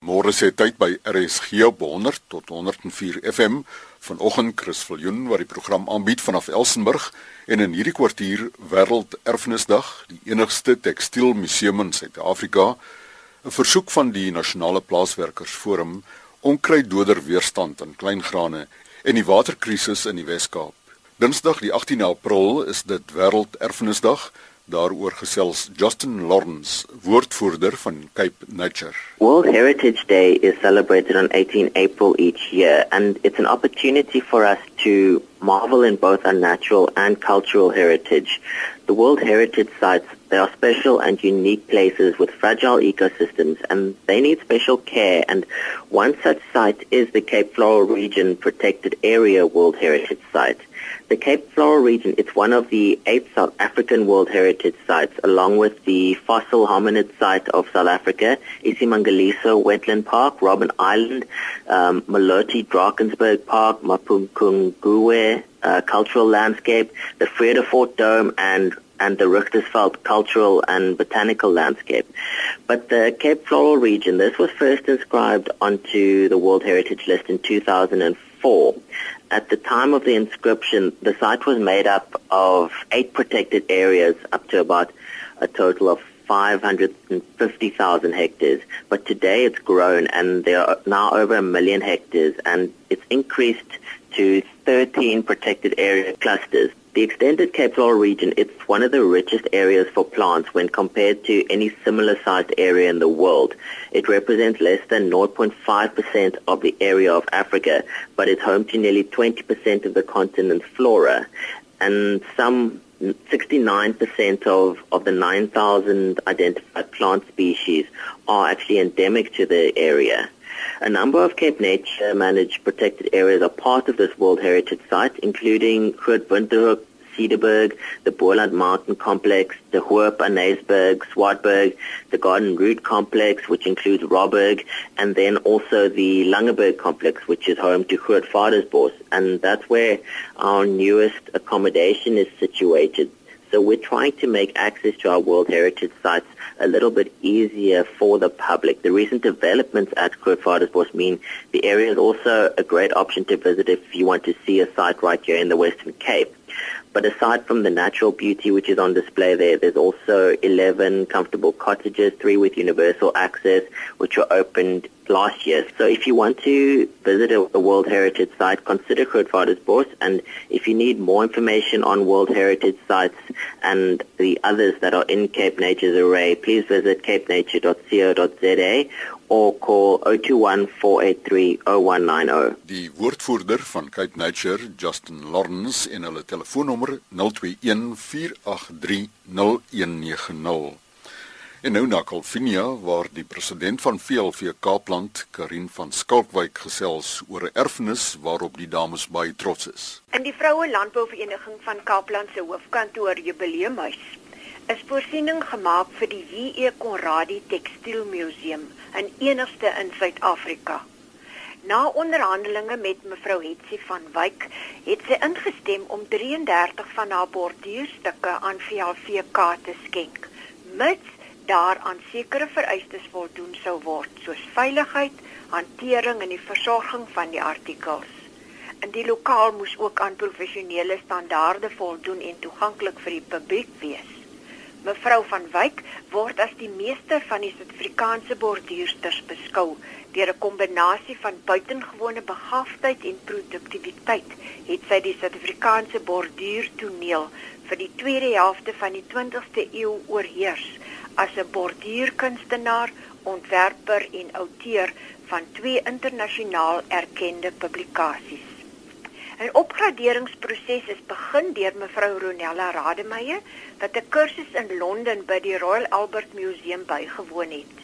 Môre se tyd by RSG op 100 tot 104 FM vanoggend Chris Viljoen wat die program aanbied vanaf Elsenburg en in hierdie kwartier Wêreld Erfenisdag, die enigste tekstielmuseum in Suid-Afrika, 'n versoek van die Nasionale Plaaswerkersforum om kruiddoder weerstand aan kleingrane en die waterkrisis in die Wes-Kaap. Dinsdag die 18 April is dit Wêreld Erfenisdag daaroor gesels Justin Lawrence, woordvoerder van Cape Nature. World Heritage Day is celebrated on 18 April each year and it's an opportunity for us to marvel in both our natural and cultural heritage. The World Heritage sites they are special and unique places with fragile ecosystems and they need special care and one such site is the Cape Floral Region Protected Area World Heritage Site. The Cape Floral region, it's one of the eight South African World Heritage Sites, along with the fossil hominid site of South Africa, Isimangaliso Wetland Park, Robben Island, um, Maloti Drakensberg Park, Mapungkunguwe uh, Cultural Landscape, the Vredefort Dome, and and the Richtersveld cultural and botanical landscape. But the Cape Floral region, this was first inscribed onto the World Heritage List in 2004 at the time of the inscription, the site was made up of eight protected areas up to about a total of 550,000 hectares. But today it's grown and there are now over a million hectares and it's increased to 13 protected area clusters. The extended Cape Floral region, it's one of the richest areas for plants when compared to any similar sized area in the world. It represents less than 0.5% of the area of Africa, but it's home to nearly 20% of the continent's flora. And some 69% of, of the 9,000 identified plant species are actually endemic to the area. A number of Cape Nature managed protected areas are part of this World Heritage Site, including Grootwinterhoek, Cederberg, the Boerland Mountain Complex, the Hoop Aneesberg, Swartberg, the Garden Route Complex, which includes Robberg, and then also the Langeberg Complex, which is home to Groot Vadersbos. And that's where our newest accommodation is situated. So we're trying to make access to our World Heritage sites a little bit easier for the public. The recent developments at Grootvadersbos mean the area is also a great option to visit if you want to see a site right here in the Western Cape. But aside from the natural beauty which is on display there, there's also 11 comfortable cottages, three with universal access, which were opened last year. So if you want to visit a, World Heritage site, consider Grootvadersbos. And if you need more information on World Heritage sites and the others that are in Cape Nature's array, please visit capenature.co.za or call 0214830190. Die woordvoerder van Cape Nature, Justin Lawrence, en hulle telefoonnommer 0214830190. En nou na Kalvinia waar die president van VLV Kaapland, Karin van Skalkwyk gesels oor 'n erfenis waarop die dames baie trots is. In die Vroue Landbouvereniging van Kaapland se hoofkantoor Jubileumhuis is voorsiening gemaak vir die JE Konradi Tekstielmuseum, 'n enigste in Suid-Afrika. Na onderhandelinge met mevrou Hetsie van Wyk, het sy ingestem om 33 van haar borduurstukke aan VLVK te skenk, mits daaraan sekere vereistes voldoen sou word, soos veiligheid, hantering en die versorging van die artikels. In die lokaal moes ook aan professionele standaarde voldoen en toeganklik vir die publiek wees. Mevrou van Wyk word as die meester van die Suid-Afrikaanse borduursters beskou. Deur 'n kombinasie van buitengewone begaafdheid en produktiwiteit het sy die Suid-Afrikaanse borduurtoneel vir die tweede helfte van die 20ste eeu oorheers as 'n borduurkunstenaar, ontwerper en outeur van twee internasionaal erkende publikasies. 'n Opgraderingsproses is begin deur mevrou Ronella Rademeier wat 'n kursus in Londen by die Royal Albert Museum bygewoon het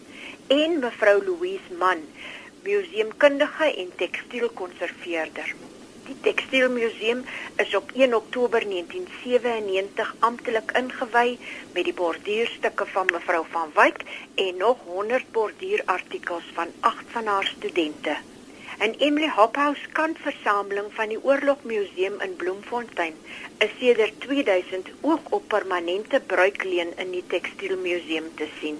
en mevrou Louise Mann, museumkundige en tekstielkonserveerder. Die Tekstielmuseum is op 1 Oktober 1997 amptelik ingewy met die borduurstukke van mevrou van Wyk en nog 100 borduurartikels van 8 van haar studente. 'n Emily Hophouse kantversameling van die Oorlogmuseum in Bloemfontein is sedert 2000 ook op permanente bruikleen in die Tekstielmuseum te sien.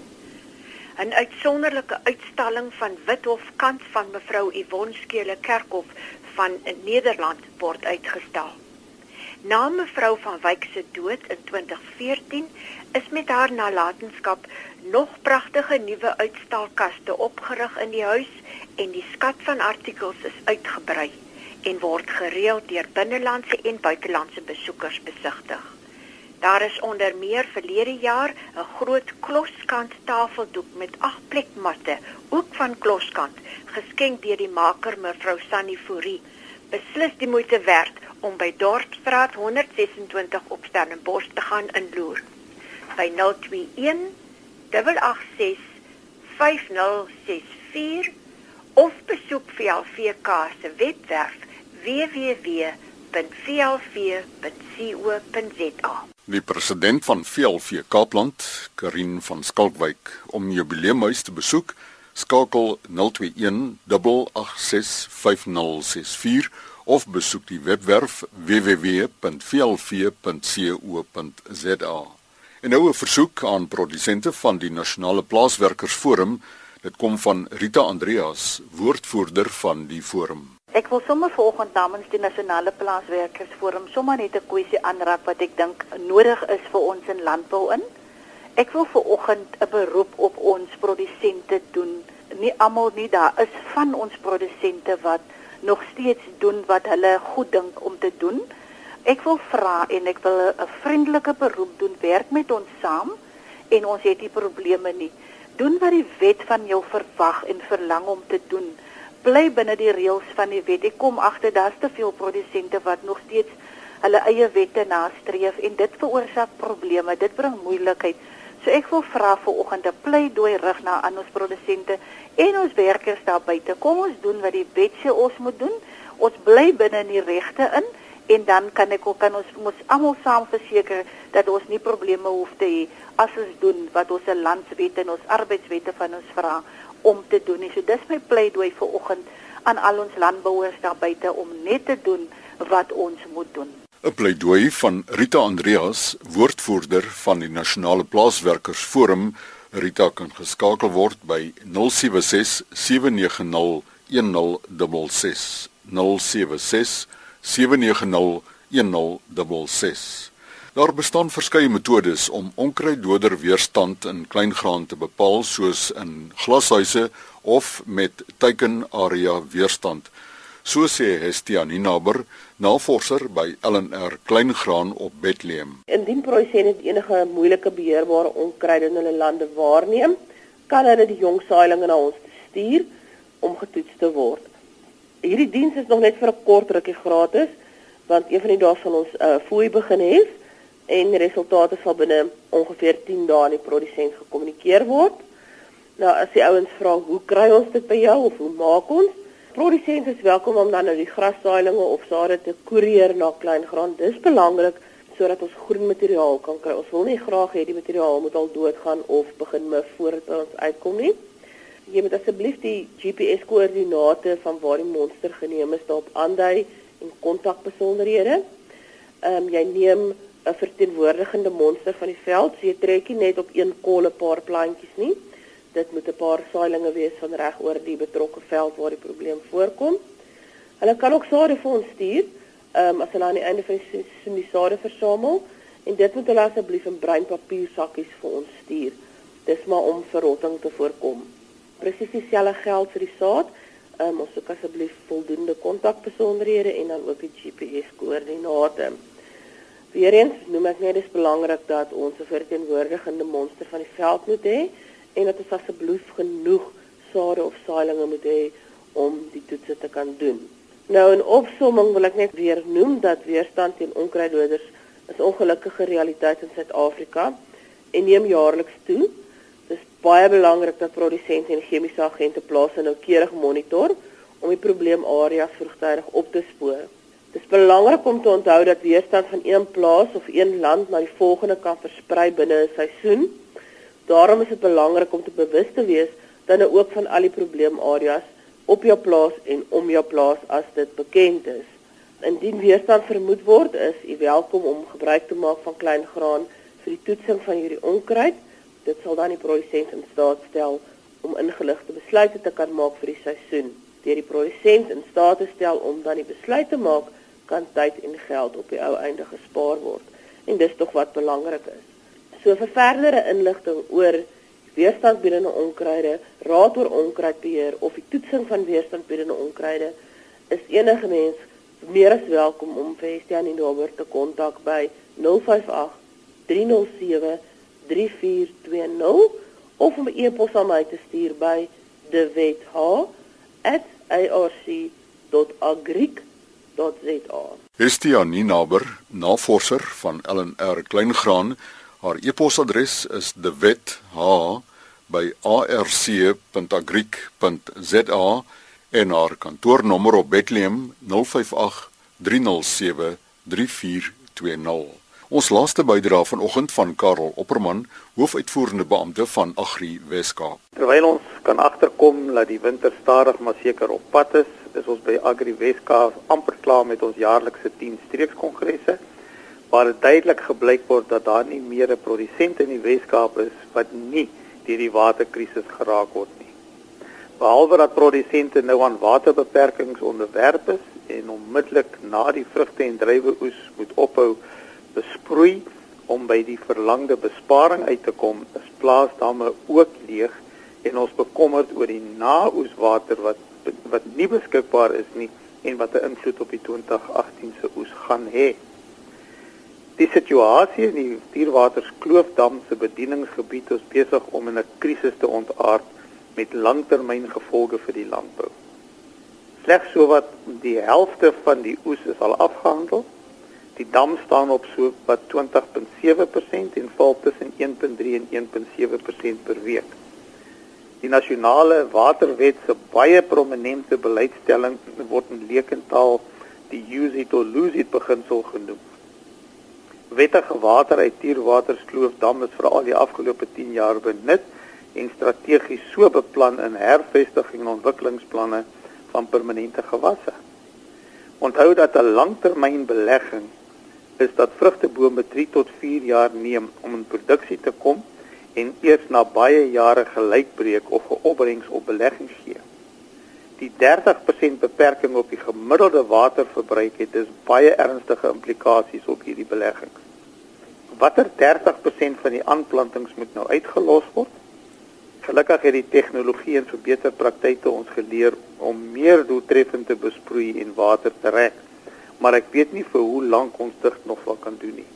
'n uitsonderlike uitstalling van Withof kant van mevrou Yvonne Skele Kerkhof van Nederland word uitgestal. Na mevrou van Wyk se dood in 2014 is met haar nalatenskap nog pragtige nuwe uitstalkaste opgerig in die huis en die skat van artikels is uitgebrei en word gereeld deur binnelandse en buitelandse besoekers besigtig. Daar is onder meer verlede jaar 'n groot kloskant tafeldoek met agt plekmatte, ook van kloskant, geskenk deur die maker mevrou Sunny Fourie. Beslis die moeite werd om by Dorpsstraat 126 op Stellenbosch te gaan inloer. By 021 886 5064 of besoek VLVK se webwerf www.vlv.co.za. Die president van VLV Kaapland, Karin van Skalkwyk, om jubileumhuis te besoek, skakel 021 8865064 of besoek die webwerf www.vlv.co.za. En nou 'n versoek aan produsente van die Nasionale Plaaswerkersforum. Dit kom van Rita Andreas, woordvoerder van die forum. Ek wil sommer vanoggend namens die nasionale plaaswerkersforum sommer net 'n kwessie aanraak wat ek dink nodig is vir ons in landbou in. Ek wil vanoggend 'n beroep op ons produsente doen. Nie almal nie, daar is van ons produsente wat nog steeds doen wat hulle goed dink om te doen. Ek wil vra en ek wil 'n vriendelike beroep doen, werk met ons saam en ons het nie probleme nie. Doen wat die wet van jou verwag en verlang om te doen bly binne die reëls van die wet. Ek kom agter daar's te veel produsente wat nog steeds hulle eie wette nastreef en dit veroorsaak probleme. Dit bring moeilikheid. So ek wil vra vir oggend 'n pleidooi rig na aan ons produsente en ons werkers daar buite. Kom ons doen wat die wet sê ons moet doen. Ons bly binne die regte in en dan kan ek ook kan ons moet almal saam verseker dat ons nie probleme hoef te hê as ons doen wat ons landswette en ons arbeidswette van ons vra om te doen. So dis my pleidooi vir oggend aan al ons landbouers daar buite om net te doen wat ons moet doen. 'n Pleidooi van Rita Andreas, woordvoerder van die Nasionale Plaaswerkersforum. Rita kan geskakel word by 076 790 1066 076 790 1066 Daar bestaan verskeie metodes om onkruiddoder weerstand in kleingraan te bepaal soos in glashuise of met teikenarea weerstand. So sê Hestia Ninaber, navorser by LNR Kleingraan op Bethlehem. Indien produsente enige moeilike beheerbare onkruid in hulle lande waarneem, kan hulle die jong saailinge na ons stuur om getoets te word. Hierdie diens is nog net vir 'n kort rukkie gratis, want een van die dae sal ons 'n uh, fooi begin hê en resultate sal binne ongeveer 10 dae aan die produsent gekommunikeer word. Nou as die ouens vra, "Hoe kry ons dit by jou of hoe maak ons?" Produsent is welkom om dan nou die grassaailinge of sade te koerier na Kleingraan. Dis belangrik sodat ons groen materiaal kan kry. Ons wil nie graag hê die materiaal moet al doodgaan of begin me voordat ons uitkom nie. Jy moet asseblief die GPS koördinate van waar die monster geneem is daarop aandui en kontakbesonderhede. Ehm um, jy neem 'n verteenwoordigende monster van die veld. So jy trek nie net op een kol 'n paar plantjies nie. Dit moet 'n paar saailinge wees van reg oor die betrokke veld waar die probleem voorkom. Hulle kan ook sade vir ons stuur, ehm um, as hulle aan die einde van die seisoen die sade versamel en dit moet hulle asseblief in bruin papier sakkies vir ons stuur. Dis maar om verrotting te voorkom. Presies dieselfde geld vir die saad. Ehm um, ons soek asseblief voldoende kontakbesonderhede en dan ook die GPS koördinate. Weereens noem ek net dis belangrik dat ons 'n verteenwoordigende monster van die veld moet hê en dat ons asseblief genoeg sade of saailinge moet hê om die toetse te kan doen. Nou in opsomming wil ek net weer noem dat weerstand teen onkruiddoders is ongelukkige realiteit in Suid-Afrika en neem jaarliks toe. Dit is baie belangrik dat produsente en chemiese agente plase noukeurig monitor om die probleemareas vroegtydig op te spoor. Dit is belangrik om te onthou dat weerstand van een plaas of een land na die volgende kan versprei binne 'n seisoen. Daarom is dit belangrik om te bewus te wees dan ook van al die probleemareas op jou plaas en om jou plaas as dit bekend is. Indien weerstand vermoed word, is u welkom om gebruik te maak van klein graan vir die toetsing van hierdie onkruid Dit sal dan die produsent in staat stel om ingeligte besluite te kan maak vir die seisoen. Deur die produsent in staat te stel om dan die besluit te maak, kan tyd en geld op die ou einde gespaar word. En dis tog wat belangrik is. So vir verdere inligting oor weerstandbiedende onkruide, raad oor onkruidbeheer of die toetsing van weerstandbiedende onkruide, is enige mens meer as welkom om vir Estienne Nober te kontak by 058 307 3420 of om 'n e-pos aan my te stuur by deweth@arc.agric.za. Estienne Nober, navorser van LNR Kleingraan, haar e-posadres is deweth@arc.agric.za en haar kantoornommer op Bethlehem 058 307 3420. Ons laaste bydrae vanoggend van Karel Opperman, hoofuitvoerende beampte van Agri Weskaap. Terwyl ons kan agterkom dat die winter stadig maar seker op pad is, is ons by Agri Weskaap amper klaar met ons jaarlikse 10 streekskongresse waar dit duidelik gebleik word dat daar nie meer 'n produsent in die Weskaap is wat nie deur die waterkrisis geraak word nie. Behalwe dat produsente nou aan waterbeperkings onderwerp is en onmiddellik na die vrugte en druiwe oes moet ophou besproei om by die verlangde besparing uit te kom, is plaasdamme ook leeg en ons bekommerd oor die naoeswater wat wat nie beskikbaar is nie en wat 'n invloed op die 2018 se oes gaan hê. Die situasie in die Dierwaterskloofdam se bedieningsgebied is besig om in 'n krisis te ontaard met langtermyngevolge vir die landbou. Slegs sowat die helfte van die oes is al afgehandel. Die dam staan op so wat 20.7% en val tussen 1.3 en 1.7% per week. Die nasionale waterwet se baie prominente beleidsstelling word in leekentaal die use it or lose it beginsel genoem. Wettige water uit Tierwaterskloofdam is vir al die afgelope 10 jaar benut en strategies so beplan in hervestiging en ontwikkelingsplanne van permanente gewasse. Onthou dat 'n langtermynbelegging is dat vrugtebome 3 tot 4 jaar neem om in produksie te kom en eers na baie jare gelykbreek of 'n opbrengs op belegging gee. Die 30% beperking op die gemiddelde waterverbruik het dus baie ernstige implikasies op hierdie beleggings. Watter 30% van die aanplantings moet nou uitgelos word? Gelukkig het die tegnologie en verbeter praktyke ons geleer om meer doeltreffend te besproei en water te rek. Maar ek weet nie vir hoe lank ons dit nog wel kan doen nie.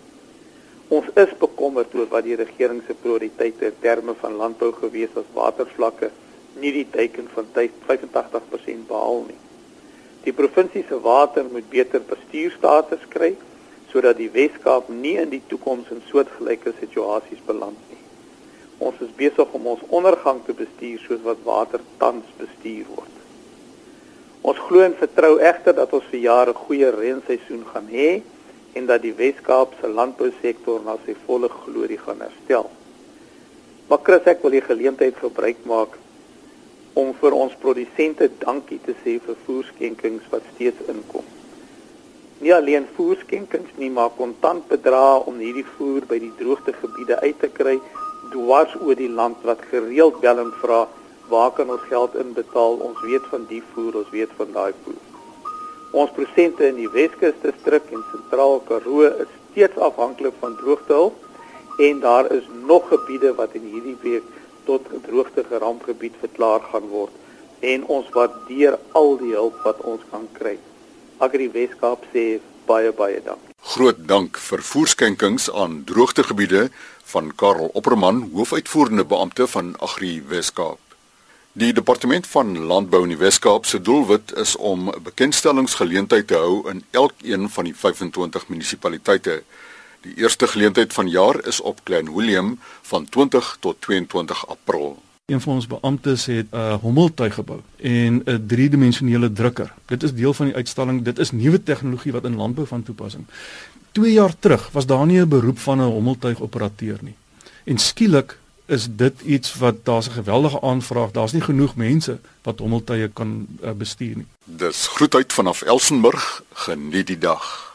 Ons is bekommerd oor wat die regering se prioriteite in terme van landbou gewees as watervlakke nie die teiken van 85% behaal nie. Die provinsie se water moet beter bestuurstatus kry sodat die Wes-Kaap nie in die toekoms in soortgelyke situasies beland nie. Ons is besig om ons ondergang te bestuur soos wat water tans bestuur word. Ons glo en vertrou egter dat ons vir jare goeie reenseisoen gaan hê en dat die Wes-Kaap se landbousektor na sy volle glorie gaan herstel. Maar Chris, ek wil die geleentheid gebruik maak om vir ons produsente dankie te sê vir voerskenkings wat steeds inkom. Nie alleen voerskenkings nie, maar kontantbedrae om hierdie voer by die droogtegebiede uit te kry dwars oor die land wat gereeld bel en vra waar kan ons geld inbetaal? Ons weet van die voer, ons weet van daai voer. Ons prosente in die Weskus distrik en Sentraal Karoo is steeds afhanklik van droogtehulp en daar is nog gebiede wat in hierdie week tot droogte gerampgebied verklaar gaan word en ons waardeer al die hulp wat ons kan kry. Agri Weskaap sê baie baie dankie. Groot dank vir voorskenkings aan droogtegebiede van Karel Opperman, hoofuitvoerende beampte van Agri Weskaap. Die departement van landbou in die Weskaap se doelwit is om 'n bekendstellingsgeleentheid te hou in elkeen van die 25 munisipaliteite. Die eerste geleentheid van jaar is op Klein Willem van 20 tot 22 April. Een van ons beamptes het 'n uh, hommeltuig gebou en 'n driedimensionele drukker. Dit is deel van die uitstalling. Dit is nuwe tegnologie wat in landbou van toepassing. 2 jaar terug was daar nie 'n beroep van 'n hommeltuigoperateur nie. En skielik is dit iets wat daar's 'n geweldige aanvraag. Daar's nie genoeg mense wat hommeltuie kan uh, bestuur nie. Dis groetheid vanaf Elsenburg. Geniet die dag.